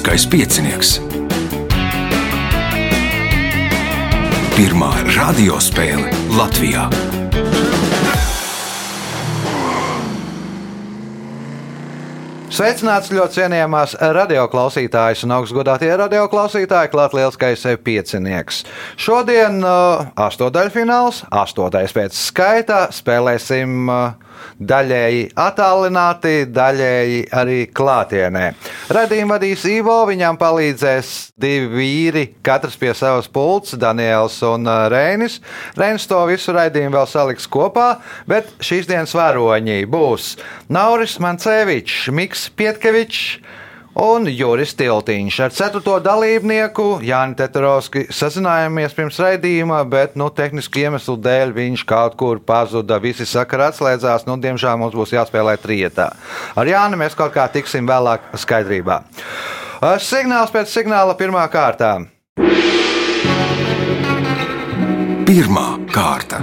Lieliskais piecinieks. Pirmā radiospēle Latvijā. Sveicināts ļoti cienījamās radioklausītājas un augstgadātie radioklausītāji, klāt lielskais piecinieks. Šodien uh, astodaļfināls, astotais pēc skaita, spēlēsim uh, daļēji attālināti, daļēji arī klātienē. Radījumu vadīs Ivo, viņam palīdzēs divi vīri, katrs pie savas pults, Daniels un uh, Reinis. Reinis to visu raidījumu vēl saliks kopā, bet šīs dienas varoņi būs Nauris Mancevičs, Miks Pietkevičs un Juris Tiltiņš. Ar ceturto dalībnieku Jāni Teterovski sazinājāmies pirms raidījuma, bet nu, tehnisku iemeslu dēļ viņš kaut kur pazuda. Visi sakari atslēdzās, nu, diemžēl mums būs jāspēlē trietā. Ar Jāni mēs kaut kā tiksim vēlāk skaidrībā. Signāls pēc signāla pirmā kārtā. Pirmā kārta.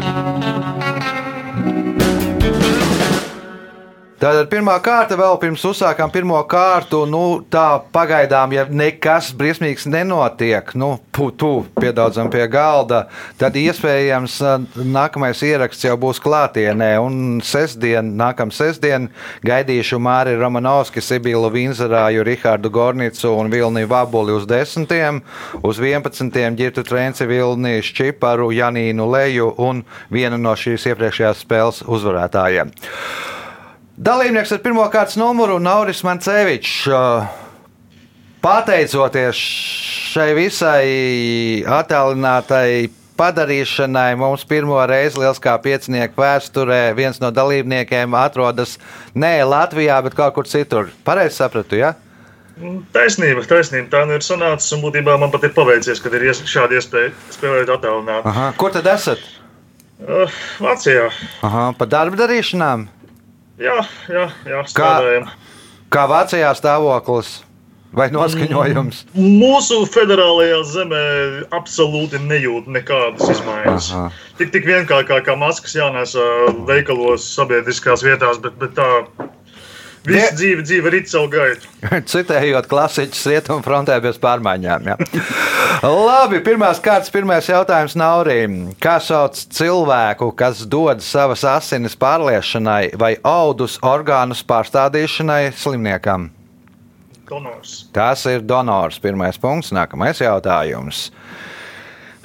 Tātad pirmā kārta vēl pirms uzsākām pirmo kārtu. Nu, tā pagaidām, ja nekas briesmīgs nenotiek, nu, tu piedaudzam pie galda, tad iespējams nākamais ieraksts jau būs klātienē. Un sestdien, nākamā sestdien gaidīšu Māri Romanovski, Sibilu Vinzarāju, Rihardu Gornicu un Vilni Vabuli uz desmitiem, uz vienpadsmitiem ģirtu Trenci Vilni Šķiparu, Janīnu Leju un vienu no šīs iepriekšējās spēles uzvarētājiem. Dalībnieks ar pirmā kārtas numuru Nauris Mancevičs. Pateicoties šai visai attēlinātai padarīšanai, mums pirmo reizi Lieliskā piecinieku vēsturē viens no dalībniekiem atrodas ne Latvijā, bet kaut kur citur. Pareizi sapratu, ja? Taisnība, taisnība. Tā nu ir sanācis, un būtībā man pat ir paveicies, kad ir šāda iespēja spēlēt attēlināt. Aha. Kur tad esat? Uh, Vācijā. Aha, pa darba darīšanām? Jā, jā, jā strādājam. Kā, kā Vācijā stāvoklis vai noskaņojums? Mm, mūsu federālajā zemē absolūti nejūt nekādas izmaiņas. Aha. Tik, tik vienkārši kā, kā maskas jānesa veikalos, sabiedriskās vietās, bet, bet tā Visu dzīvi, dzīve ir savu gaitu. Citējot klasiķus rietumu frontē bez pārmaiņām. Labi, pirmās kārtas, pirmais jautājums Naurim. Kā sauc cilvēku, kas dod savas asinis pārliešanai vai audus orgānus pārstādīšanai slimniekam? Donors. Tas ir donors. Pirmais punkts, nākamais jautājums.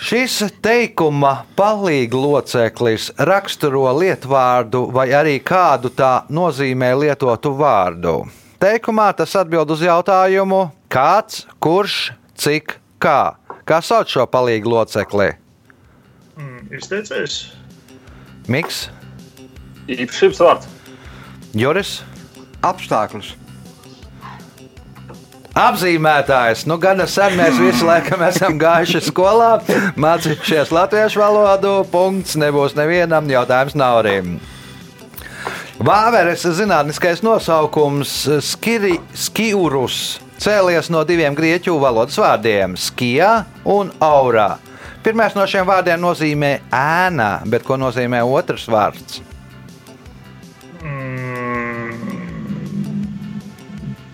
Šis teikuma palīga loceklis raksturo lietvārdu vai arī kādu tā nozīmē lietotu vārdu. Teikumā tas atbild uz jautājumu, kāds, kurš, cik, kā. Kā sauc šo palīgu locekli? Mm, izteicējis. Miks. Īpašības vārds. Juris. Apstākļus. Apzīmētājs. Nu, gan sen mēs visi laikam esam gājuši skolā, mācījušies latviešu valodu. Punkts nebūs nevienam, jautājums nav arī. Vāveres zinātniskais nosaukums skiri, Skiurus cēlies no diviem grieķu valodas vārdiem - skija un aurā. Pirmais no šiem vārdiem nozīmē ēna, bet ko nozīmē otrs vārds?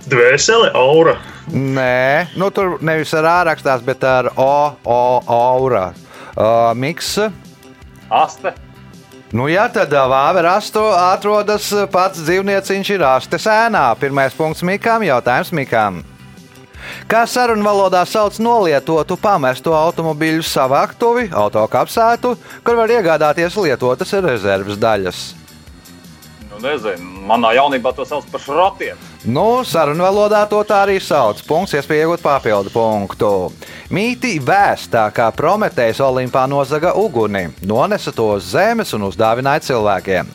Dvēsele, aura. Nē, nu, tur nevis ar ārakstās, bet ar O, O, aura. Uh, miks. Aste. Nu, jā, tad vāveres astu atrodas pats dzīvnieciņš ir astes ēnā. Pirmais punkts Mikām, jautājums Mikām. Kā sarunu valodā sauc nolietotu pamestu automobīļu savāktuvi, autokapsētu, kur var iegādāties lietotas rezerves daļas? Nu, nezinu, manā jaunībā to sauc par šrotiem. Nu, sarunu valodā to tā arī sauc. Punkts, iespēja iegūt papildu punktu. Mītī vēstā, kā Prometējs Olimpā nozaga uguni, nonesa to uz zemes un uzdāvināja cilvēkiem.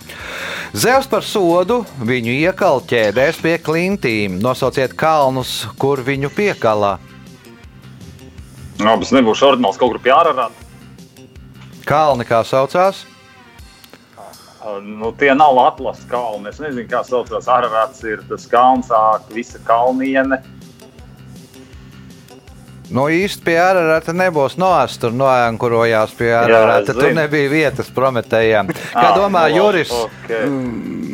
Zevs par sodu viņu iekal ķēdēs pie klintīm. Nosauciet kalnus, kur viņu piekala. Abas nebūs ordināls kaut kur pie ārā. Kalni kā saucās? Nu, tie nav atlases kalni. Es nezinu, kā saucās. Arārāts ir tas kalns, visa kalniene. Nu, īsti pie ārā nebūs noās, tur noankurojās pie ārā. Tur nebija vietas prometējām. Kā Ah, domā nu, Juris? Okay. Mm,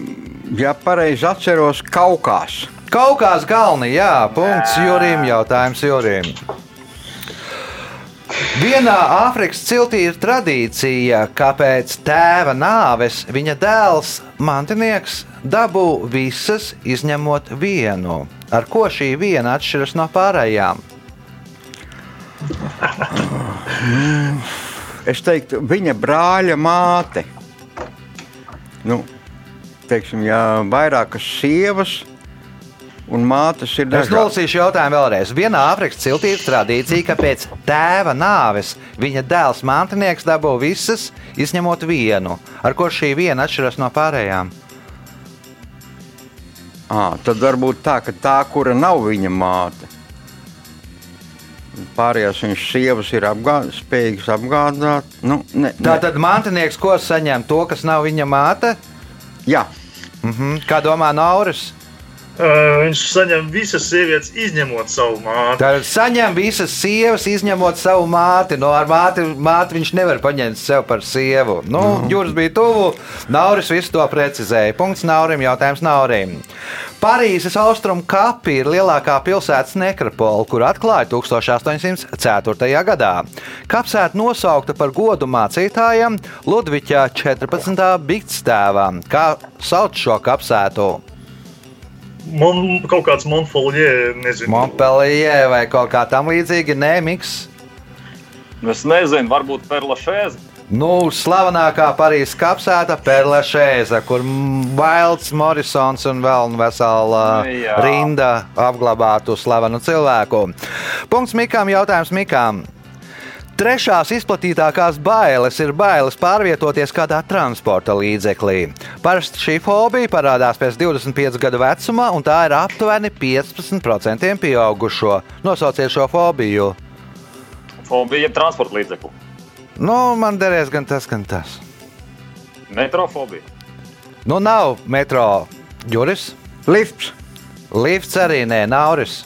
Ja pareizi atceros, Kaukās. Kaukās galni, jā, punkts Jurim, jautājums Jurim. Vienā Āfrikas ciltī ir tradīcija, ka pēc tēva nāves viņa dēls, mantinieks, dabū visas izņemot vienu. Ar ko šī viena atšķiras no pārējām? Es teiktu, viņa brāļa māte. Nu, teiksim, ja vairākas sievas un mātes ir Es dažādas. nolasīšu jautājumu vēlreiz. Vienā Āfrikas ciltī ir tradīcija, ka pēc tēva nāves viņa dēls mantinieks dabū visas, izņemot vienu. Ar ko šī viena atšķiras no pārējām? À, tad varbūt tā, ka tā, kura nav viņa māte. Pārējās viņas sievas ir apgā, spējīgas apgādāt. Nu, ne, ne. Tātad mantinieks ko saņem to, kas nav viņa māte? Jā, Mhm. Kā domā Nauris? Viņš saņem visas sievietes, izņemot savu māti. Tad saņem visas sievas, izņemot savu māti. No ar māti, māti viņš nevar paņemt sev par sievu. Nu, no. Jūras bija tuvu. Nauris visu to precizēja. Punkts Naurim, jautājums Naurim. Parīzes austrumu kapi ir lielākā pilsētas nekropola, kur atklāja 1804. gadā. Kapsēta nosaukta par godu mācītājam Ludviča 14. bigstēvam. Kā sauc šo kapsētu? Man kaut kāds Monfolie, nezinu. Montpellier vai kaut kā tam līdzīga, nē, miks. Es nezinu, varbūt Perlašēze. Nu, slavenākā Parīzes kapsēta Perlešēza, kur Vailds, Morrisons un vēl vesela Jā. rinda apglabātu slavenu cilvēku. Punkts Mikām, jautājums Mikām. Trešās izplatītākās bailes ir bailes pārvietoties kādā transporta līdzeklī. Parasti šī fobija parādās pēc 25 gadu vecuma, un tā ir aptuveni 15% pieaugušo. Nosauciet šo fobiju. Fobija transporta līdzekļu. Nu, man derēs gan tas, gan tas. Metrofobija. Nu, nav metro jūras. lifts. Lifts arī nē, Nauris.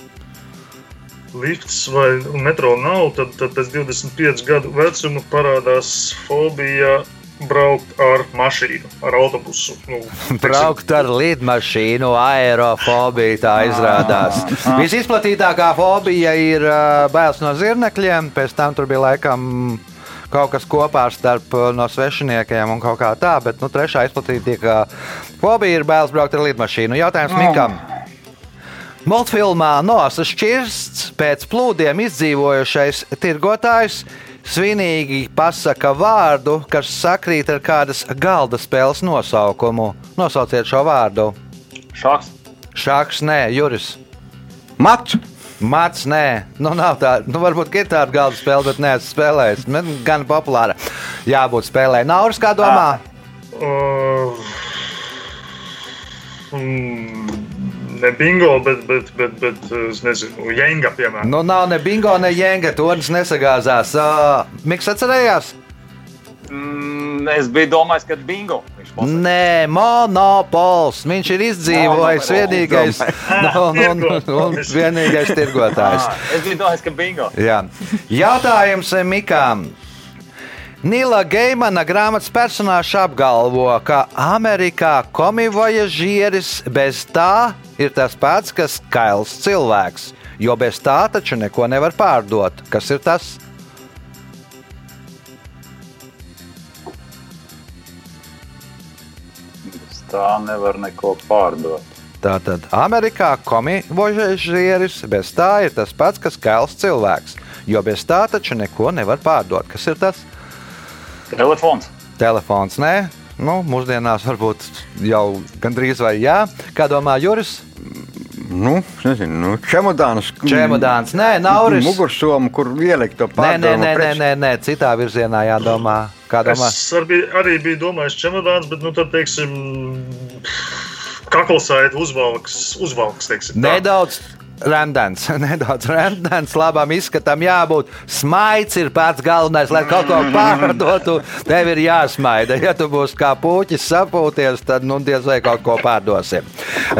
Lifts vai metro nav, tad, tad pēc 25 gadu vecuma parādās fobija braukt ar mašīnu, ar autobusu. Nu, Braukt ar lidmašīnu, aerofobija tā izrādās. Visizplatītākā fobija ir ā, bailes no zirnekļiem, pēc tam tur bija laikam kaut kas kopā starp ā, no svešiniekiem un kaut kā tā, bet nu, trešā izplatītākā fobija ir bailes braukt ar lidmašīnu. Jautājums Mikam. Multfilmā Nosa šķirsts pēc plūdiem izdzīvojušais tirgotājs svinīgi pasaka vārdu, kas sakrīt ar kādas galda spēles nosaukumu. Nosauciet šo vārdu. Šāks. Šāks, nē, Juris. Mats. Mats, nē, nu, nav tā. Nu, varbūt ir tāda galda spēle, bet neesmu spēlējis. Gan populāra. Jābūt spēlē. Nauris, kā domā? Uh, mm, ne bingo, bet, bet, bet, bet es nezinu, jenga, piemēram. Nu, nav ne bingo, ne jēga. Tonis nesagāzās. Uh, Miks atcerējās? Mm, es biju domājis, ka bingo. Nē, monopols. Viņš ir izdzīvojis Monopols. vienīgais, nu, nu, nu, un vienīgais tirgotājs. Ah, es biju domājis, ka bingo. Jā. Jautājums Mikām. Nila Geimana grāmatas personāžs apgalvo, ka Amerikā komivojažieris bez tā ir tas pats, kas kails cilvēks, jo bez tā taču neko nevar pārdot. Kas ir tas? Bez Tā nevar neko pārdot. Tātad Amerikā komivojažieris bez tā ir tas pats, kas kails cilvēks, jo bez tā taču neko nevar pārdot. Kas ir tas? Telefons. Telefons, nē. Nu, mūsdienās varbūt jau gandrīz vai jā. Kā domā Juris? Nu, es nezinu, nu, čemodāns. Čemodāns, nē, Nauris. Mugursomu, kur ielikt to Nē, nē, nē, nē, nē, nē, citā virzienā jādomā. Kā domā? Es arī, arī biju domājis, čemodāns, bet, nu, tad, teiksim, kaklasaita uzvalks, uzvalks, teiksim. tā. Nedaudz randants, nedaudz randants, labam izskatam jābūt. Smaids ir pats galvenais, lai kaut ko pārdotu. Tev ir jāsmaida. Ja tu būsi kā puķis sapūties, tad nu diez vai kaut ko pārdosim.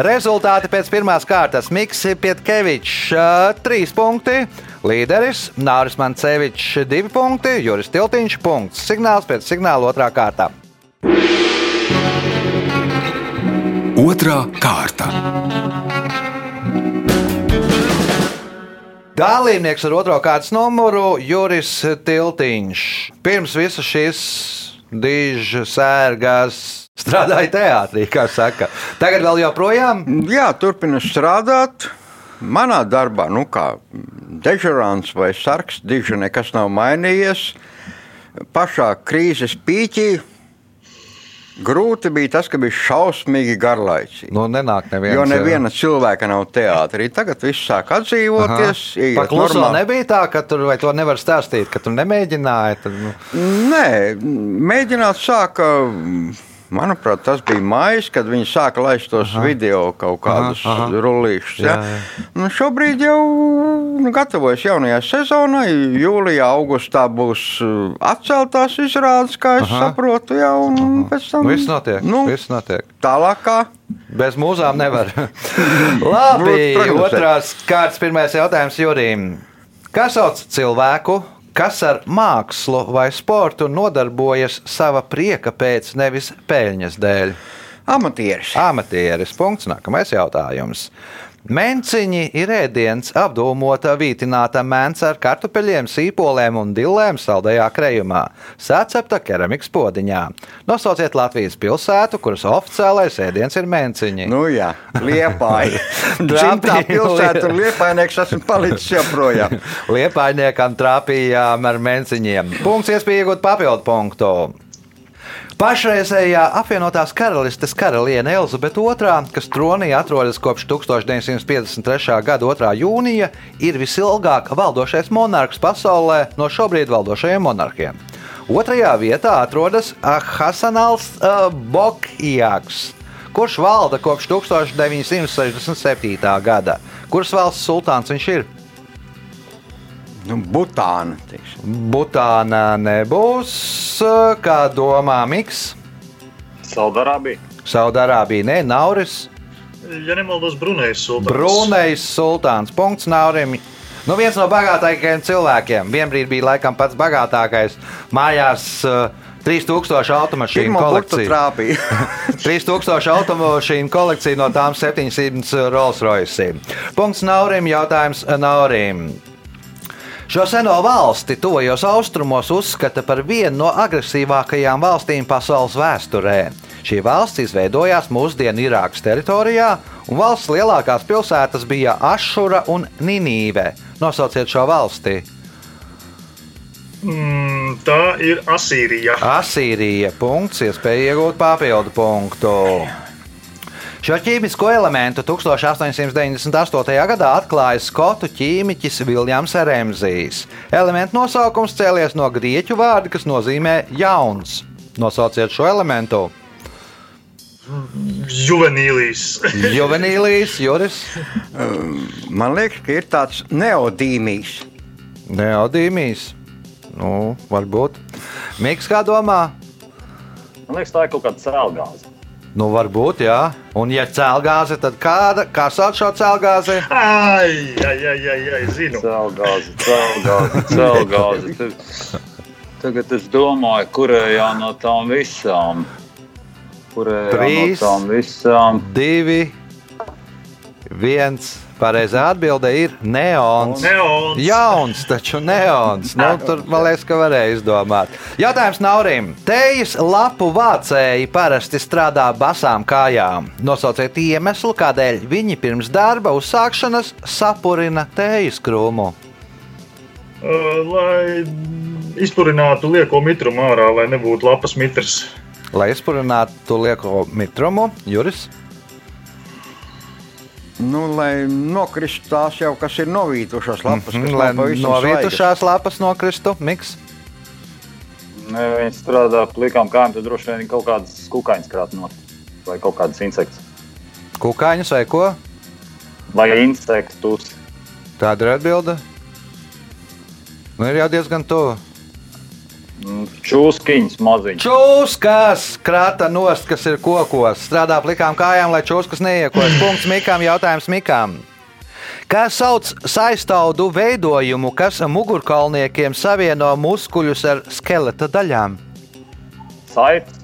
Rezultāti pēc pirmās kārtas. Miks Pietkevičs, ā, trīs punkti. Līderis Nāris Mancevičs, divi punkti. Juris Tiltiņš, punkts. Signāls pēc signāla otrā kārtā. Otra kārta. Dalībnieks ar otro kārtas numuru Juris Tiltiņš. Pirms visas šīs dižas sērgas strādāja teātrī, kā saka. Tagad vēl joprojām? Jā, turpinu strādāt. Manā darbā, nu kā dežurants vai sarks, diži nekas nav mainījies. Pašā krīzes pīķī grūti bija tas, ka bija šausmīgi garlaicīgi. Nu, nenāk neviens. Jo neviena cilvēka nav teātrī. Tagad viss sāk atdzīvoties. ieiet Paklusā normāli. nebija tā, ka tur vai to nevar stāstīt, ka tu nemēģināji. Tad, nu, Nē, mēģināt sāka. Manuprāt, tas bija maijs, kad viņi sāka laist tos aha. video kaut kādus rullīšus. Ja? Jā, jā. Nu, šobrīd jau nu, gatavojas jaunajai sezonai. Jūlijā, augustā būs uh, atceltās izrādes, kā es Aha. saprotu. Ja, un pēc tam viss notiek. Nu, Viss notiek. tālāk, kā Bez mūzām nevar. Labi, Nu, otrās kārtas, pirmais jautājums Jurim. Kas sauc cilvēku, kas ar mākslu vai sportu nodarbojas sava prieka pēc, nevis peļņas dēļ? amatieris. Amatieris. Punkts. Nākamais jautājums. Menciņi ir ēdiens, apdūmota, vītināta mēns ar kartupeļiem, sīpoliem un dillēm saldajā krējumā, sacepta keramikas podiņā. Nosauciet Latvijas pilsētu, kuras oficiālais ēdiens ir menciņi. Nu, jā, liepāja. Dzimtā Trapīja pilsēta un liepainieks esmu palicis joprojām. Liepainiekam trāpījām ar menciņiem. Punkts, iespēja iegūt papildu punktu. Pašreizējā apvienotās karalistes karaliene Elizabete II, kas tronī atrodas kopš 1953. gada 2. jūnija, ir visilgāk valdošais monarhs pasaulē no šobrīd valdošajiem monarhiem. Otrajā vietā atrodas Hasanāls uh, Bokijāks, kurš valda kopš 1967. gada. Kuras valsts sultāns viņš ir? Nu, Butāna. teiksim. Butānā nebūs, kā domā Miks. Saudārābija. Saudārābija, nē, Nauris, Ja nemaldos, Brunējas sultāns. Brunejs sultāns. Punkts Naurim. Nu, viens no bagātākajiem cilvēkiem. Vienbrīd bija laikam pats bagātākais. Mājās uh, 3000 automašīnu kolekcija. trāpīja. 3000 automašīnu kolekcija, no tām 700 Rolls Royce. Punkts Naurim, jautājums Naurim. Šo seno valsti tuvajos austrumos uzskata par vienu no agresīvākajām valstīm pasaules vēsturē. Šī valsts izveidojās mūsdienu Irākas teritorijā, un valsts lielākās pilsētas bija Ašura un Ninīve. Nosauciet šo valsti. Mm, tā ir Asīrija. Asīrija. Punkts, iespēja iegūt papildu punktu. Šo ķīmisko elementu 1898. gadā atklāja skotu ķīmiķis Viljams Remzijs. Elementu nosaukums cēlies no grieķu vārda, kas nozīmē jauns. Nosauciet šo elementu. Juvenīlijas. Juvenīlijas, Juris, Man liekas, ka ir tāds neodīmijs. Neodīmijas. Nu, varbūt. Miks kā domā? Man liekas, tā ir kaut kāda cēlgāze. Nu, varbūt, jā. Un, ja cēlgāze, tad kāda? Kā sauc šo cēlgāzi? Ai, ai, ai, ai, ai, zinu. Cēlgāze, cēlgāze, cēlgāze. Tagad es domāju, kurējā no tām visām. Kurējā Trīs. no tām visām. Divi, viens. Pareizā atbilde ir neons. Neons. Jauns, taču neons. Nu, tur man liekas, ka varēja izdomāt. Jautājums Naurim. Tejas lapu vācēji parasti strādā basām kājām. Nosauciet iemeslu, kādēļ viņi pirms darba uzsākšanas sapurina tejas krūmu. Lai izpurinātu lieko mitrumu ārā, lai nebūtu lapas mitrs. Lai izpurinātu lieko mitrumu, Juris. Nu, lai nokristu tās jau, kas ir novītušās lapas, kas Mm, Lai nav pavisam novietušās lapas nokristu, miks. Ne, viņi strādā plikām kājām, tad droši vien kaut kādas kukaiņas krāt no vai kaut kādas insekts. Kukaiņus vai ko? Vai insektus. Tāda ir atbilde. Nu, ir jau diezgan tuvu. Mm, Čūskiņas maziņas. Čūskas krāta nost, kas ir kokos. Strādā plikām kājām, lai čūskas neiekos. Punkts Mikām, jautājums Mikām. Kā sauc saistaudu veidojumu, kas mugurkaulniekiem savieno muskuļus ar skeleta daļām? Saites.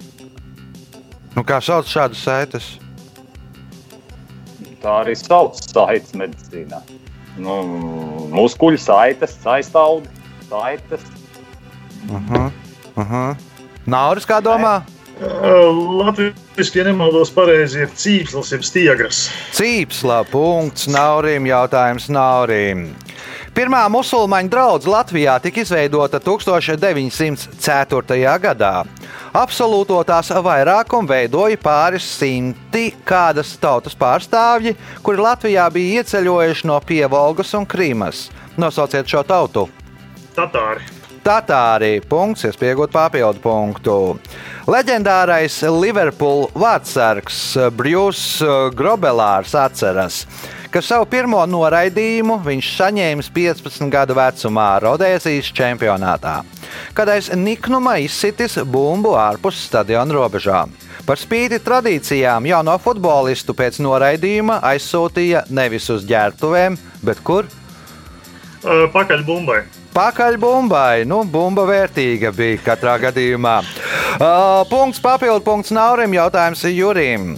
Nu, kā sauc šādas saites? Tā arī sauc saites medicīnā. Nu, muskuļu saites, saistāudi, saites. Nauris, kā domā? Latvijas, ja nemaldos pareizi, ir cīpslis, jeb stiegras. Cīpsla punkts Naurim, jautājums Naurim. Pirmā musulmaņu draudzene Latvijā tika izveidota 1904. gadā. Absolūto tās vairākumu veidoja pāris simti kādas tautas pārstāvji, kuri Latvijā bija ieceļojuši no Pievolgas un Krīmas. Nosauciet šo tautu! Tatāri. Tatāri. Punkts, iespējot papildu punktu. Leģendārais Liverpool vārdsargs Brjūs Grobelārs atceras, ka savu pirmo noraidījumu viņš saņēma 15 gadu vecumā Rodēzijas čempionātā, kad aiz niknuma izsitis bumbu ārpus stadiona robežām. Par spīti tradīcijām jauno futbolistu pēc noraidījuma aizsūtīja nevis uz ģērbtuvēm, bet kur? Pakaļ bumbai. Pakaļ bumbai. Nu, bumba vērtīga bija katrā gadījumā. Uh, punkts papildu punkts Naurim, jautājums Jurim.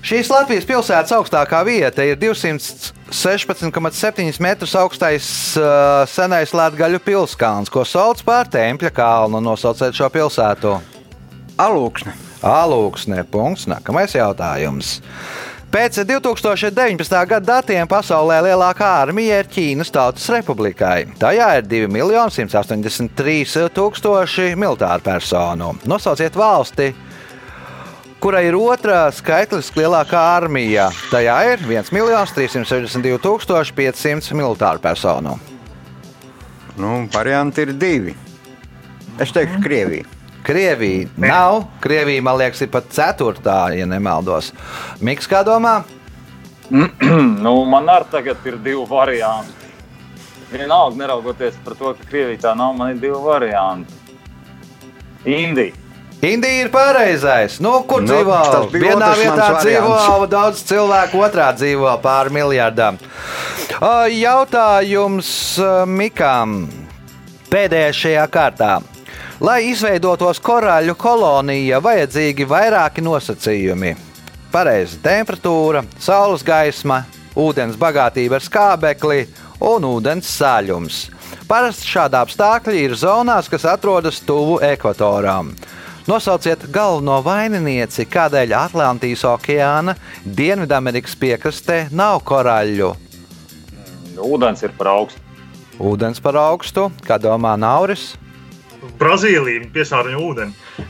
Šīs Latvijas pilsētas augstākā vieta ir 216,7 metrus augstais uh, senais Latvijas pilskalns, ko sauc par Tempļa kalnu. Nosauciet šo pilsētu. Alūksne. Alūksne. Punkts. Nākamais jautājums. Pēc 2019. gada datiem pasaulē lielākā armija ir Ķīnas Tautas Republikai. Tajā ir 2 183 000 militāru personu. Nosauciet valsti, kurai ir otrā skaitliski lielākā armija. Tajā ir 1 362 500 militāru personu. Nu, varianti ir divi. Es teikšu, Krievija. Krievija nav. Krievija, man liekas, ir pat ceturtā, ja nemaldos. Miks, kā domā? nu, man arī tagad ir divi varianti. Vienalga, neraugoties par to, ka Krievija tā nav, man ir divi varianti. Indija. Indija ir pareizais. Nu, kur Nu, dzīvo? Vienā vietā dzīvo variants. daudz cilvēku, otrā dzīvo pāri miljardām. Jautājums Mikam. Pēdējais šajā kārtā. Lai izveidotos korāļu kolonija, vajadzīgi vairāki nosacījumi. Pareiza temperatūra, saules gaisma, ūdens bagātība ar skābekli un ūdens sāļums. Parasti šādi apstākļi ir zonās, kas atrodas tuvu ekvatoram. Nosauciet galveno vaininieci, kādēļ Atlantijas okeāna Dienvidamerikas piekrastē nav korāļu. Ūdens ir par augstu. Ūdens par augstu, kā domā Nauris. Brazīlija piesārņo ūdeni.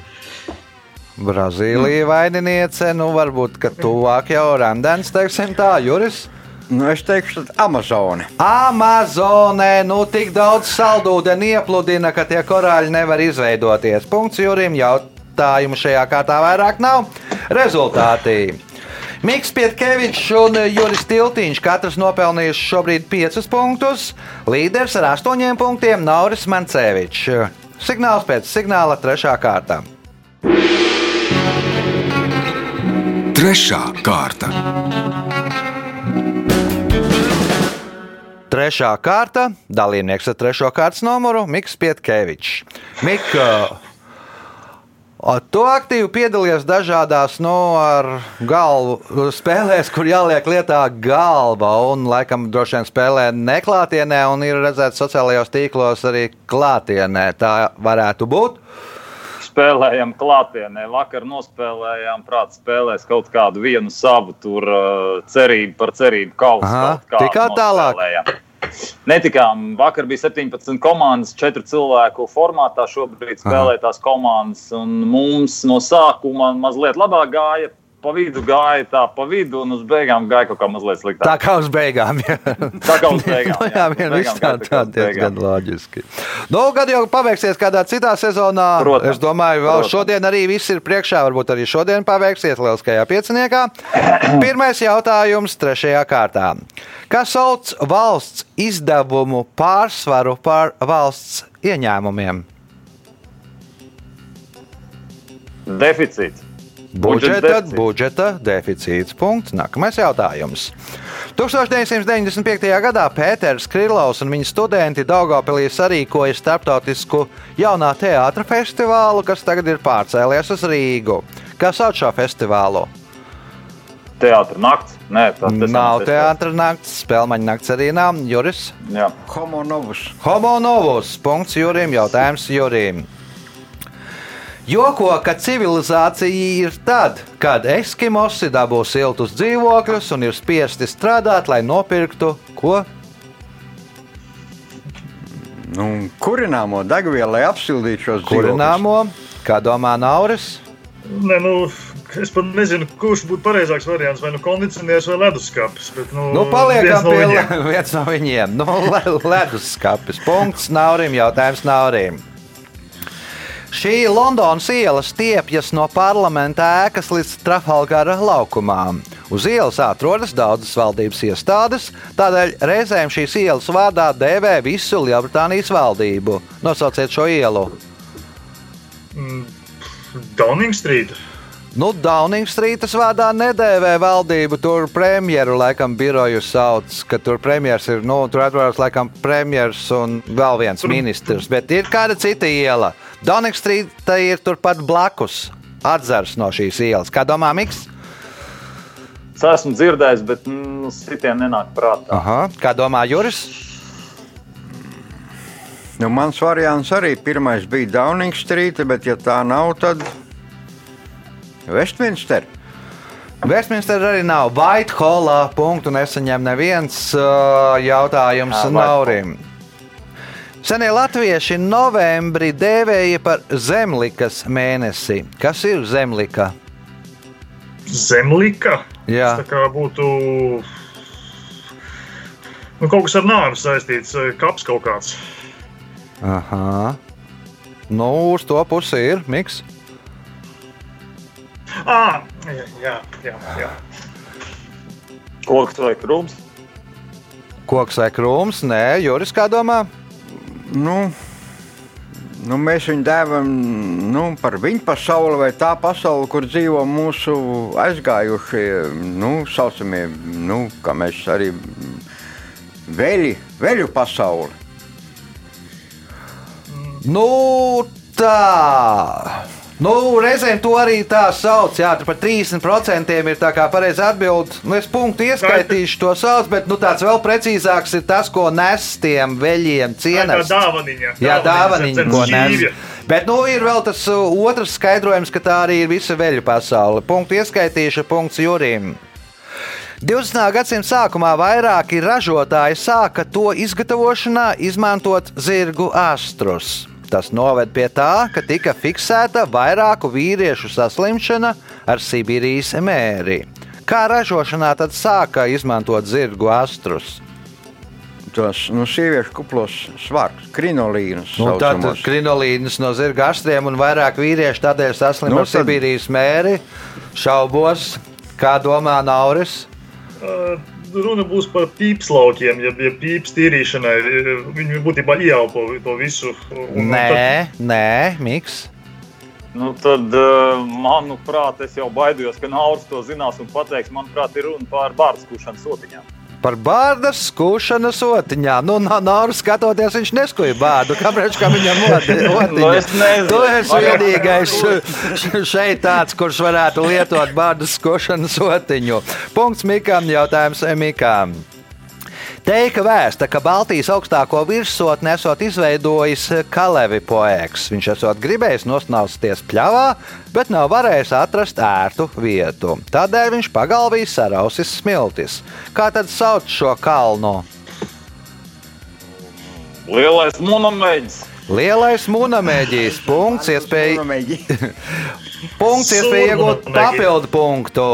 Brazīlija vaininiece, nu varbūt, ka tuvāk jau randens, teiksim tā, Juris. Nu, es teikšu, tad Amazone. Amazonē nu tik daudz saldūdeni iepludina, ka tie korāļi nevar izveidoties. Punkts Jurim, jautājumu šajā kārtā vairāk nav. Rezultāti. Mikls Pietkevičs un Juris Tiltiņš katrs nopelnījuši šobrīd 5 punktus. Līderis ar 8 punktiem Nauris Mancevičs. Signāls pēc signāla 3. kārta. Trešā kārta. Trešā kārta - dalībnieks ar trešo kārtas numuru Mikls Pietkevičs. Mika, o, tu aktīvi piedalījies dažādās ar galvu spēlēs, kur jāliek lietā galva. Un, laikam, droši vien spēlē neklātienē, un ir redzēts sociālajos tīklos arī klātienē. Tā varētu būt. Spēlējam klātienē. Vakar nospēlējām, prātā spēlēs kaut kādu vienu savu tur uh, cerību par cerību kausu. Kādu tikāt tālāk? nospēlējām. Netikām. Vakar bija 17 komandas, 4 cilvēku formātā. Šobrīd spēlē tās komandas. un Mums no sākuma mazliet labāk gāja. Pa vidu gāja tā, pa vidu, un uz beigām gāja kaut kā mazliet sliktāk. Tā kā uz beigām. jā. Tā kā uz beigām, Nu, jā, jā. vien Uz viss beigām tā, tā diezgan loģiski. Nu, kad jau paveiksies kādā citā sezonā, Protams, es domāju, vēl protams. šodien arī viss ir priekšā. Varbūt arī šodien paveiksies lieliskajā pieciniekā. Pirmais jautājums trešajā kārtā. Kas sauc valsts izdevumu pārsvaru par valsts ieņēmumiem? Deficīts. Budžeta, deficīts. budžeta deficīts. Punkts. Nākamais jautājums. 1995. gadā Pēters Krilovs un viņa studenti Daugopilī sarīkoja starptautisku jaunā teātra festivālu, kas tagad ir pārcēlies uz Rīgu. Kā sauc šo festivālu? Teātris nakts. Nē, tas, tas Nav teātris nakts, spēlmaņa nakts arī nav. Juris. Jā. Homo novus. Homo novus. Punkts Jurim. Jautājums Jurim. Joko, ka civilizācija ir tad, kad eskimosi dabū siltus dzīvokļus un ir spiesti strādāt, lai nopirktu ko? Nu, kurināmo degvielu, lai apsildītu šos. Kurināmo? Kā domā Nauris? Nē, nu, es pat nezinu, kurš būtu pareizāks variants. Vai nu kondicionieris vai leduskapis. Bet, nu, Nu, paliekam no pie viņiem. le- viens no viņiem. Nu, le- leduskapis. Punkts Naurim. Jautājums Naurim. Šī Londonas iela stiepjas no parlamenta ēkas līdz Trafalgara laukumām. Uz ielas atrodas daudzas valdības iestādes, tādēļ reizēm šīs ielas vārdā dēvē visu Lielbritānijas valdību. Nosauciet šo ielu. Downing Street. Nu, Downing Streetas vārdā nedēvē valdību. Tur premjeru laikam biroju sauc, ka tur premjeras ir. Nu, tur atrodas laikam premjeras un vēl viens ministrs. Bet ir kāda cita iela. Downing Streeta ir turpat blakus. Atzars no šīs ielas. Kā domā Miks? Es esmu dzirdējis, bet nu, citiem nenāk prātā. Aha. Kā domā Juris? Nu, mans variants arī pirmais bija Downing Street, bet, ja tā nav, tad Westminster. Westminster arī nav. Whitehallā punktu nesaņem neviens uh, jautājums Naurim. Senie latvieši novembrī dēvēja par zemlikas mēnesi. Kas ir zemlika? Zemlika. Jā. Tas tā kā būtu nu, kaut kas ar nāvi saistīts, eh, kaps kaut kāds. Aha. Nu, uz to pusi ir miks. Ah, jā, jā, jā. jā. Koks vai krūms? Koks vai krūms? Nē, Juris, kā domā? Nu, nu, mēs viņu dēvam nu, par viņu pasauli vai tā pasauli, kur dzīvo mūsu aizgājušie, nu, saucamie, nu, kā mēs arī veļi, veļu pasauli. Nu, tā. Nu, reizēm to arī tā sauc. Jā, par 30% ir tā kā pareizi atbild. Nu, es punktu ieskaitīšu to sauc, bet nu, tāds vēl precīzāks ir tas, ko nes tiem veļiem Tā cienīt. ir dāvaniņa. Jā, dāvaniņa, ko nes. Bet nu, ir vēl tas uh, otrs skaidrojums, ka tā arī ir visa veļu pasaule. Punktu ieskaitīšu, punkts Jurim. 20. gadsimta sākumā vairāki ražotāji sāka to izgatavošanā izmantot zirgu astrus. Tas noved pie tā, ka tika fiksēta vairāku vīriešu saslimšana ar Sibīrijas mēri. Kā ražošanā tad sāka izmantot zirgu astrus? Tos nu, sieviešu kuplos svārkus, krinolīnus. Nu, tad krinolīnas no zirga astriem un vairāk vīriešu tādēļ saslim Nu, ar tad- Sibīrijas mēri. Šaubos, kā domā Nauris. Uh, Runa būs par pīpslaukiem, ja, ja pīps tīrīšanai. eh, Viņi būtībā ieelpo to visu. un- Nē, nē, Miks. Nu, tad, eh, manuprāt, es jau baidos, ka Nauris to zinās un pateiks, manuprāt, ir runa par bārdu skūšanu sotiņām. Par bārdas skūšanu sotiņā. Nu, no, skatoties, viņš neskuja bārdu. Kāpēc kā viņam otiņa? Nu. Tu esi vienīgais šeit tāds, kurš varētu lietot bārdas skūšanu sotiņu. Punkts Mikam, jautājums Mikam. Teika vēsta, ka Baltijas augstāko virsotni esot izveidojis Kalevi poēks. Viņš esot gribējis nosnausties pļavā, bet nav varējis atrast ērtu vietu. Tādēļ viņš pagalvī sarausis smiltis. Kā tad sauc šo kalnu? Lielais monomēģis. Lielais mūnamēģis. Punkts, iespēja. Punkts, iespēja iegūt papildu punktu.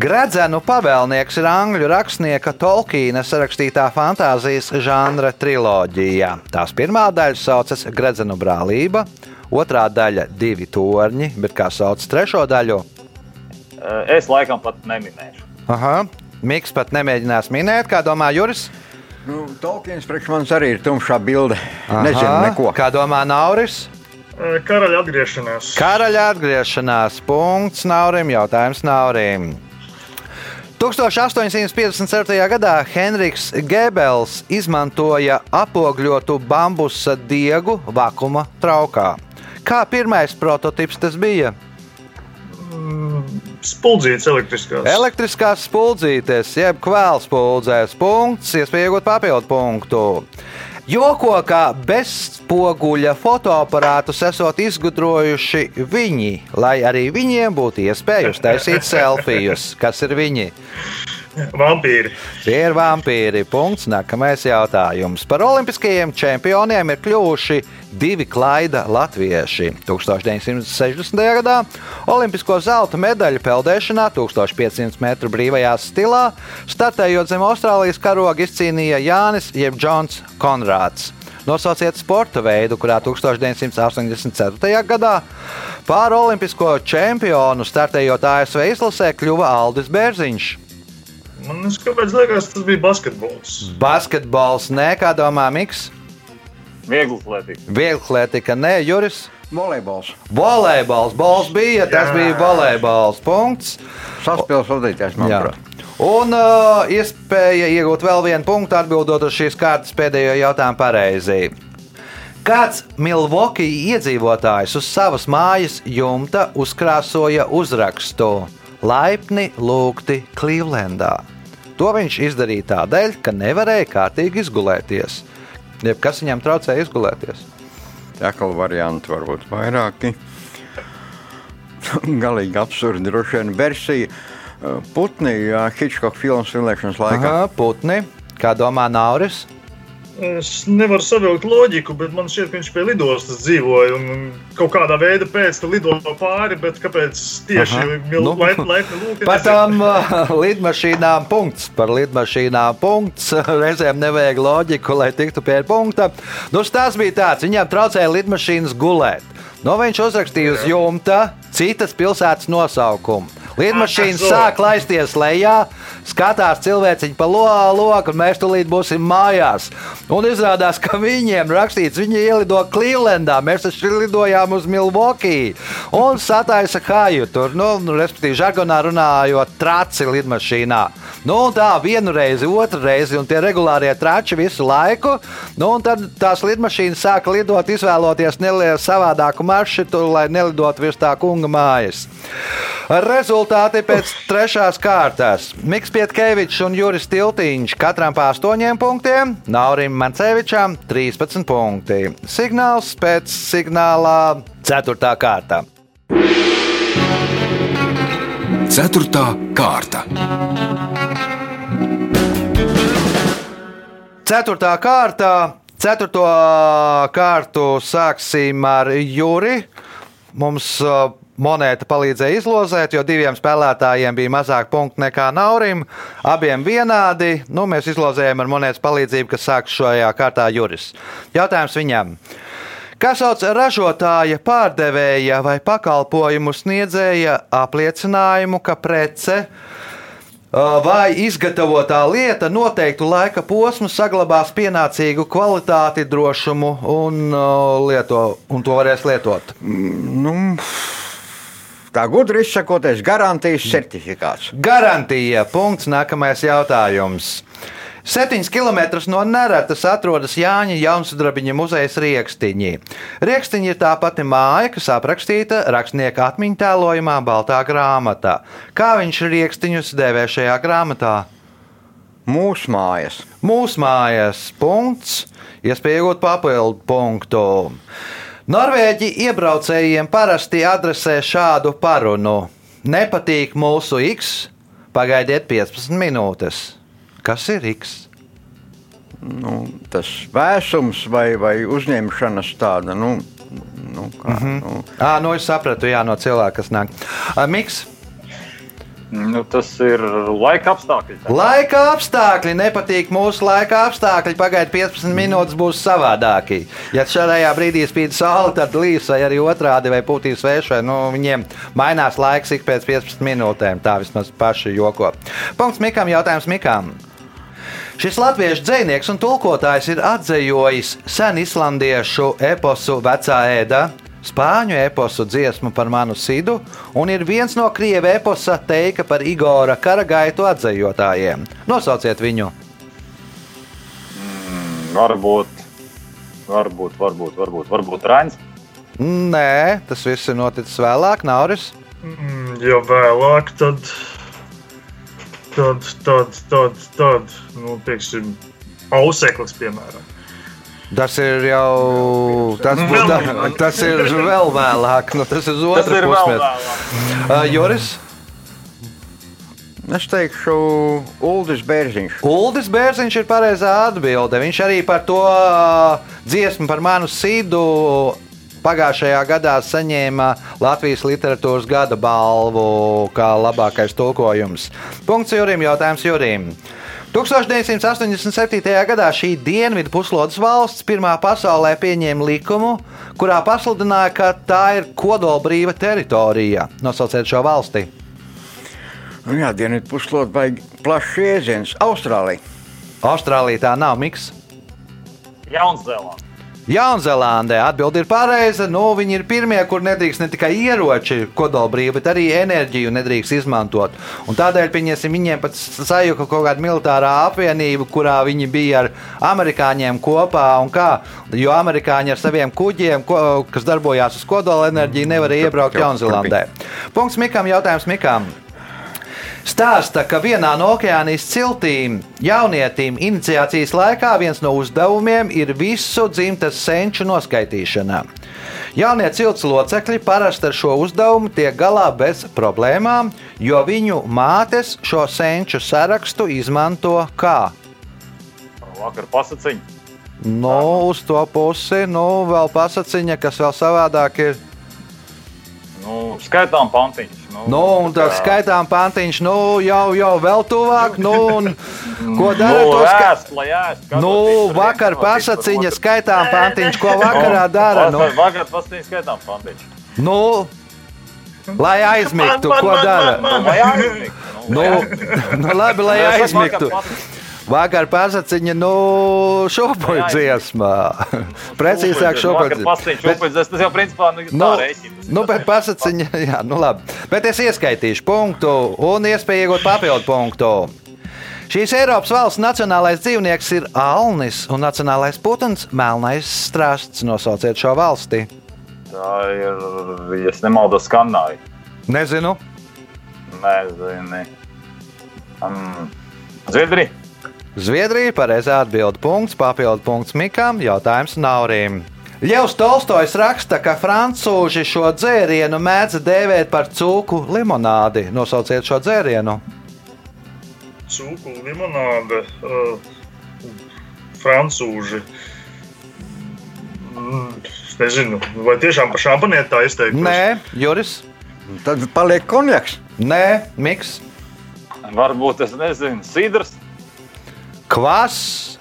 Gradzenu pavēlnieks ir angļu rakstnieka Tolkiena sarakstītā fantāzijas žanra triloģija. Tās pirmā daļa saucas Gradzenu brālība, otrā daļa - divi torņi, bet kā sauc trešo daļu? Eh, Es laikam pat neminēšu. Aha, Miks pat nemēģinās minēt, kā domā Juris. Nu, Tolkiens priekš manis arī ir tumšā bilde. Nezinu neko. Kā domā Nauris? Eh, Karaļa atgriešanās. Karaļa atgriešanās punkts Naurim, jautājums Naurim. 1857. gadā Henriks Gebels izmantoja apogļotu bambusa diegu vakuma traukā. Kā pirmais prototyps tas bija? Spuldzītas elektriskās. Elektriskās spuldzītes, jeb kvēls spuldzēs, punkts, iespēja iegūt papildu punktu. Joko, ka bezspoguļa fotoaparātus esot izgudrojuši viņi, lai arī viņiem būtu iespēja uztaisīt selfijas. Kas ir viņi? Vampīri. Tie ir vampīri. Punkts. Nākamais jautājums. Par olimpiskajiem čempioniem ir kļuvuši divi klaida latvieši. 1960. gadā Olimpisko zelta medaļu peldēšanā 1500 metru brīvajā stilā startējot zem Austrālijas karoga izcīnīja Jānis jeb Džons Konrāds. Nosauciet sporta veidu, kurā 1984. gadā pāri olimpisko čempionu startējot ASV izlasē kļuva Aldis Bērziņš. Man liekas, tas bija basketbols. Basketbols, nē, kā domā Miks? Viegli atletika. Vieglietika, nē, Juris. Volejbols. Volejbols, bols bija, tas Jā. bija volejbols. Punkts. Saspēles vadītājs, manuprāt. Un uh, iespēja iegūt vēl vienu punktu, atbildot uz šīs kārtas pēdējo jautājumu pareizi. Kāds Milvoki iedzīvotājs uz savas mājas jumta uzkrāsoja uzrakstu Laipni lūgti Clevelandā. To viņš izdarīja tādēļ, ka nevarēja kārtīgi izgulēties. Jeb kas viņam traucēja izgulēties? Tekla varianti var būt vairāki. Galīgi absurdi droši vien versija. Uh, Putni, jā, Hitchcock filmas filmēšanas laikā. Aha, putni. Kā domā Nauris? Es nevaru savilkt loģiku, bet man šķiet, ka viņš pie lidostas dzīvoja un kaut kādā veidā pēc tam lidoja pāri. Bet kāpēc tieši mil- nu. laipni laipni lūk? Par tām lidmašīnām punkts. Par lidmašīnām punkts. Reizēm nevajag loģiku, lai tiktu pie punkta. Nu, tas bija tāds, viņam traucēja lidmašīnas gulēt. No viņš uzrakstīja uz jumta citas pilsētas nosaukumu. Lidmašīna sāk laisties lejā, skatās cilvēciņu pa lo- loku, un mēs tulīt būsim mājās. Un izrādās, ka viņiem rakstīts, viņi ielido Clevelandā, mēs taču lidojām uz Milwaukee un sataisa kāju tur, nu, nu, respektīvi, žargonā runājot, traci lidmašīnā. Nu, tā vienu reizi, otru reizi, un tie regulārie trači visu laiku. Nu, tad tās lidmašīnas sāka lidot, izvēloties nelielu savādāku maršrutu, lai nelidotu virs tā kunga mājas. Rezultāti pēc trešās kārtas. Mikls Pietkevičs un Juris Tiltiņš katram pa 8 punktiem, Naurim Mancevičam 13 punkti. Signāls pēc signālā 4. kārta. Ceturtā kārta. Ceturtā kārta. Ceturto kārtu sāksim ar Juri. Mums uh, monēta palīdzēja izlozēt, jo diviem spēlētājiem bija mazāk punktu nekā Naurim. Abiem vienādi. Nu, mēs izlozējām ar monētas palīdzību, kas sāks šajā kārtā Juris. Jautājums viņam. Kā sauc ražotāja, pārdevēja vai pakalpojumu sniedzēja apliecinājumu, ka prece vai izgatavotā lieta noteiktu laika posmu saglabās pienācīgu kvalitāti, drošumu un, lieto, un to varēs lietot. Nu, tā gudri izsakoties, garantijas certifikāts. Garantija. Punkts. Nākamais jautājums. 7 km no Neretas atrodas Jāņa Jaunsudrabiņa muzeja Rieksniņi. Rieksniņi ir tā pati māja, kas aprakstīta rakstnieka atmiņu tēlojumā Baltā grāmatā. Kā viņš Rieksniņus dēvē šajā grāmatā? Mūsu mājas. Mūsu mājas punkts, iespēja iegūt papildu punktu. Norvēģi iebraucējiem parasti adresē šādu parunu: Nepatīk mūsu X, pagaidiet 15 minūtes. Kas ir X? Nu, tas vēsums vai, vai uzņemšanas tāda, nu, nu, kā, mm -hmm. nu, Ah, nu es sapratu, jā, no cilvēka, kas nāk. Miks, Nu, tas ir laika apstākļi. laika apstākļi nepatīk mūsu laika apstākļi. Pagaidiet, 15 minūtes būs savādāki. Ja šajā brīdī spīd saule, tad līs vai arī otrādi vai pūtīs vējš, vai nu, viņiem mainās laiks ik pēc 15 minūtēm. Tā vismaz paši joko. Punkts Mikam, jautājums Mikam. Šis latviešu dzinieks un tulkotājs ir atzējojis sen islandiešu eposu Vecā ēda, spāņu eposu dziesmu par manu sidu un ir viens no krievu eposa teika par Igora karagaitu atzējotājiem. Nosauciet viņu! Varbūt, varbūt, varbūt, varbūt, varbūt Rains. Nē, tas viss ir noticis vēlāk, Nauris. Mm, Ja vēlāk, tad. Tad, tad, tad, tad nu, teiksim, auseklis, piemēram. Tas ir jau. Tas, Vēl būs, da, vēlāk. tas ir vēl vēlāk. Nu, tas ir pusi. vēlāk. Uh, Joris, Es teikšu, Uldis Bērziņš. Uldis Bērziņš ir pareizā atbilde. Viņš arī par to uh, dziesmu par manu sīdu pagājušajā gadā saņēma Latvijas literatūras gada balvu kā labākais tulkojums. Punkts Jurim, jautājums Jurim. 1987. gadā šī dienvidu puslodes valsts pirmā pasaulē pieņēma likumu, kurā pasludināja, ka tā ir kodolbrīva teritorija. Nosauciet šo valsti. Nu, jā, dienvidu puslodē vajag plašs jēdziens. Austrālija. Austrālija tā nav miks. Jaunzēlandē. Jaunzēlandē atbildi ir pareiza. Nu, viņi ir pirmie, kur nedrīkst ne tikai ieroči kodolbrīvi, bet arī enerģiju nedrīkst izmantot. Un tādēļ viņiem pat sajūta kaut kāda militārā apvienība, kurā viņi bija ar amerikāņiem kopā. un Kā, jo amerikāņi ar saviem kuģiem, ko, kas darbojās uz kodola enerģiju, nevarēja iebraukt Jā, Jaunzēlandē. Punkts Mikam, jautājums Mikam. Stāsta, ka vienā no okeānijas ciltīm jaunietim iniciācijas laikā viens no uzdevumiem ir visu dzimtas senču noskaitīšana. Jaunie cilts locekļi parasti ar šo uzdevumu tiek galā bez problēmām, jo viņu mātes šo senču sarakstu izmanto kā? Vakar pasaciņa. Nu, uz to pusi, nu, vēl pasakiņa, kas vēl savādāk ir. Nu, skaitām pantiņus. Nu, Nu, un tā skaitām pantiņš, nu, jau, jau vēl tuvāk, nu, un ko dara Nu, to ēst. Nu, vakar citu skaitām pantiņš, ko vakarā dara. Nu, Vakar- pasaciņa skaitām pantiņš. nu, lai aizmigtu, ko dara. Nu, nu, labi, lai aizmigtu. Vakar pasakiņa, nu, šopoļu dziesmā. Precīzāk, Bet- šopoļ, tas jau principā nu, Nu, rēķina. nu, bet pasakiņa, jā, nu labi. Bet es ieskaitīšu punktu un iespēju iegūt papildu punktu. Šīs Eiropas valsts nacionālais dzīvnieks ir alnis un nacionālais putns - melnais strasts. Nosauciet šo valsti. Tā ir, ja es nemaldos, skanāja. Nezinu. Nezinu. Um, Zviedrija. Zviedrija pareizā atbild punkts, papildu punkts Mikam, jautājums Naurim. Ļevs Tolstojs raksta, ka francūži šo dzērienu mēdz dēvēt par cūku limonādi. Nosauciet šo dzērienu. Cūku limonāde, uh, francūži. Mm, es nezinu, vai tiešām par šampanieti tā izteikti? Nē, Juris. Tad paliek konjaks. Nē, Miks. Varbūt es nezinu, Sidrs. Kvass.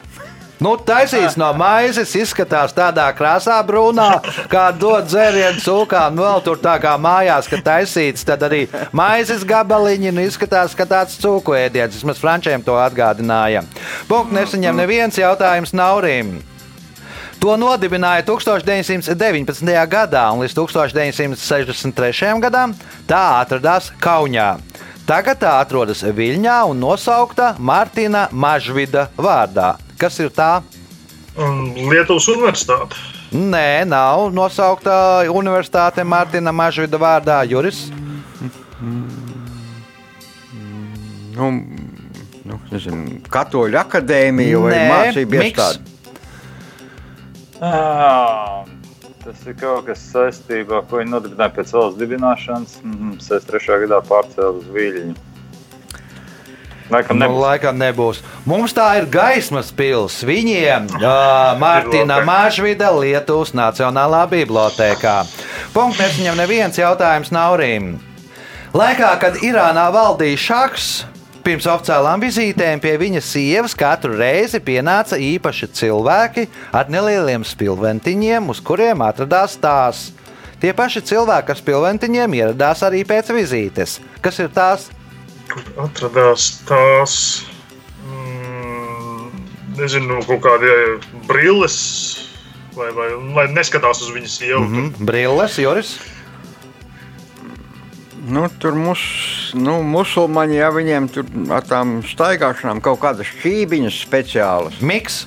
Nu, taisīts no maizes, izskatās tādā krāsā, brūnā, kā dod dzērienu cūkām. Nu, vēl tur tā kā mājās, ka taisīts, arī maizes gabaliņi nu, izskatās, ka tāds cūku ēdiens. Vismaz frančiem to atgādināja. Punkts nesaņem neviens jautājums Naurim. To nodibināja 1919. gadā, un līdz 1963. gadam tā atradās Kaunijā. Tagad tā atrodas Viļņā un nosaukta Martina Mažvida vārdā. Kas ir tā? Um, Lietuvas universitāte. Nē, nav nosaukta Universitāte Martina Mažvida vārdā. Juris. Nu, nu, nezinu, Katoļu akadēmija vai Nē, mācību iestāde. Ah, Tas ir kaut kas saistībā, ko viņi nodibināja pēc valsts dibināšanas. Mm, 63. gadā pārcēlās uz Viļņu. Laikam Nu, nebūs. laikam nebūs. Mums tā ir gaismas pils. Viņiem uh, Mārtiņa. Mažvida Lietuvas Nacionālā bibliotēkā. Punkts nesaņem neviens jautājums Naurim. Laikā, kad Irānā valdīja šaks, pirms oficiālām vizītēm pie viņa sievas katru reizi pienāca īpaši cilvēki ar nelieliem spilventiņiem, uz kuriem atradās tās. Tie paši cilvēki ar spilventiņiem ieradās arī pēc vizītes. Kas ir tās? Kur atradās tās, mm, nezinu, kaut kādi brilles, vai, vai lai neskatās uz viņas sievu. Mm -hmm. Mm, Brilles, Joris. Nu, tur mus, nu, musulmaņi, ja viņiem tur ar tām staigāšanām kaut kādas šķībiņas speciālas. Miks.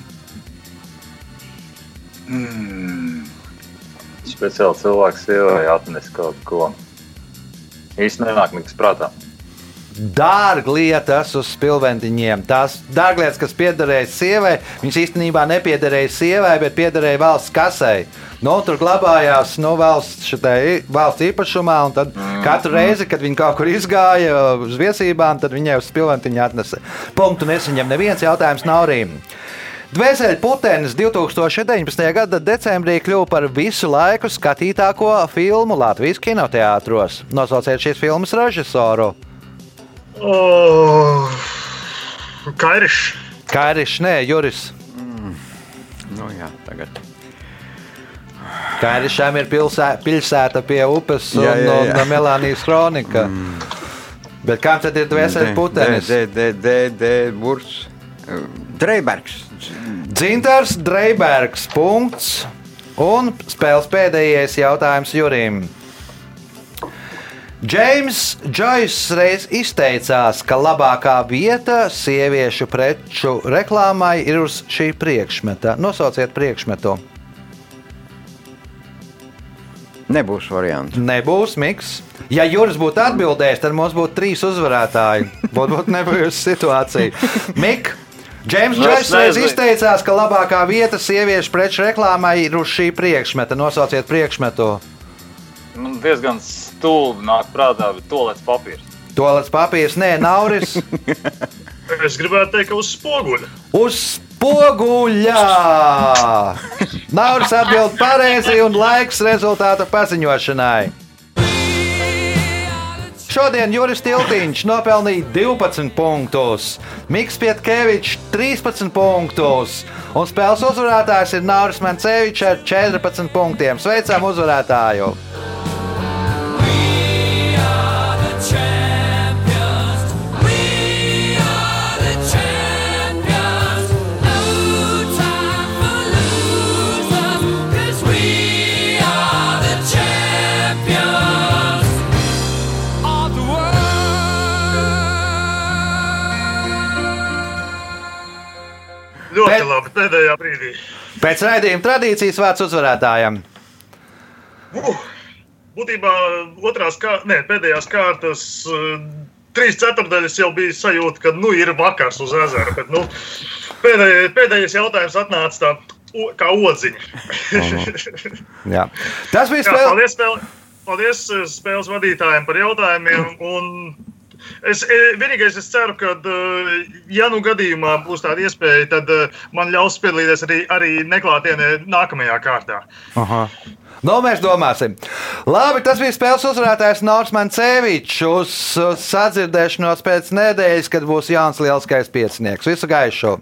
Speciāli cilvēks sievai atnes kaut ko. īsti nenāk nekas prātā. Dārglietas uz spilventiņiem. Tās dārglietas, kas piederēja sievai, viņas īstenībā nepiederēja sievai, bet piederēja valsts kasei. Nu, tur glabājās nu, valsts, šitai, valsts īpašumā, un tad katru reizi, kad viņi kaut kur izgāja uz viesībām, tad viņai uz spilventiņu atnesa. Punktu nesaņem neviens jautājums nav rīm. Dvēseli putenis 2019. gada decembrī kļuva par visu laiku skatītāko filmu Latvijas kinoteātros. Nosauciet šīs filmas režisoru. Oh, Kairišs. Kairišs, nē, Juris. Nu, jā, tagad. Kairišām ir pilsē, pilsēta pie upes un, Jā, jā, jā. un Melānijas kronika. Bet kam tad ir dvēseli putenis? D, D, D, D, Burs. Dreibergs. Dzintars Dreibergs. Punkts. Un spēles pēdējais jautājums Jurim. Džeims Džoiss reiz izteicās, ka labākā vieta sieviešu preču reklāmai ir uz šī priekšmeta. Nosauciet priekšmetu. Nebūs variants. Nebūs miks. Ja Juris būtu atbildējis, tad mums būtu trīs uzvarētāji. Būtu būt nebijusi situācija. Mik, Džeims Nu, Džoiss izteicās, ka labākā vieta sieviešu preču reklāmai ir uz šī priekšmeta. Nosauciet priekšmetu. Man diezgan stulbi nāk prātā, bet to līdz papīrs. Tolets papīrs, nē, Nauris. Es gribētu teikt, ka uz spoguļa. Uz spoguļa! Nauris atbild pareizi un laiks rezultātu paziņošanai. Šodien Juris Tiltiņš nopelnīja 12 punktus, Mikls Pietkevičs 13 punktus, un spēles uzvarētājs ir Nauris Mancevičs ar 14 punktiem. Sveicam uzvarētāju! Labi pēdējā brīdī. Pēc raidījuma tradīcijas vārds uzvarētājam. Uh, būtībā otrās kā, ne, pēdējās kārtas. uh, Trīs ceturdaļas jau bija sajūta, ka nu, ir vakars uz ezera. Bet, nu, pēdējais, pēdējais jautājums atnāca tā, o- kā odziņa. Jā. Tas bija Jā, spēle. paldies, spēle, paldies eh, spēles vadītājiem par jautājumiem. Un es eh, vienīgais es ceru, ka, eh, ja nu gadījumā būs tāda iespēja, tad eh, man ļaus piedalīties arī, arī neklātienē nākamajā kārtā. Aha. Nu, mēs domāsim. Labi, tas bija spēles uzvarētājs Norsmans Cevičs. Uz sadzirdēšanos pēc nedēļas, kad būs Jānis Lielskais piecinieks. Visu gaišu!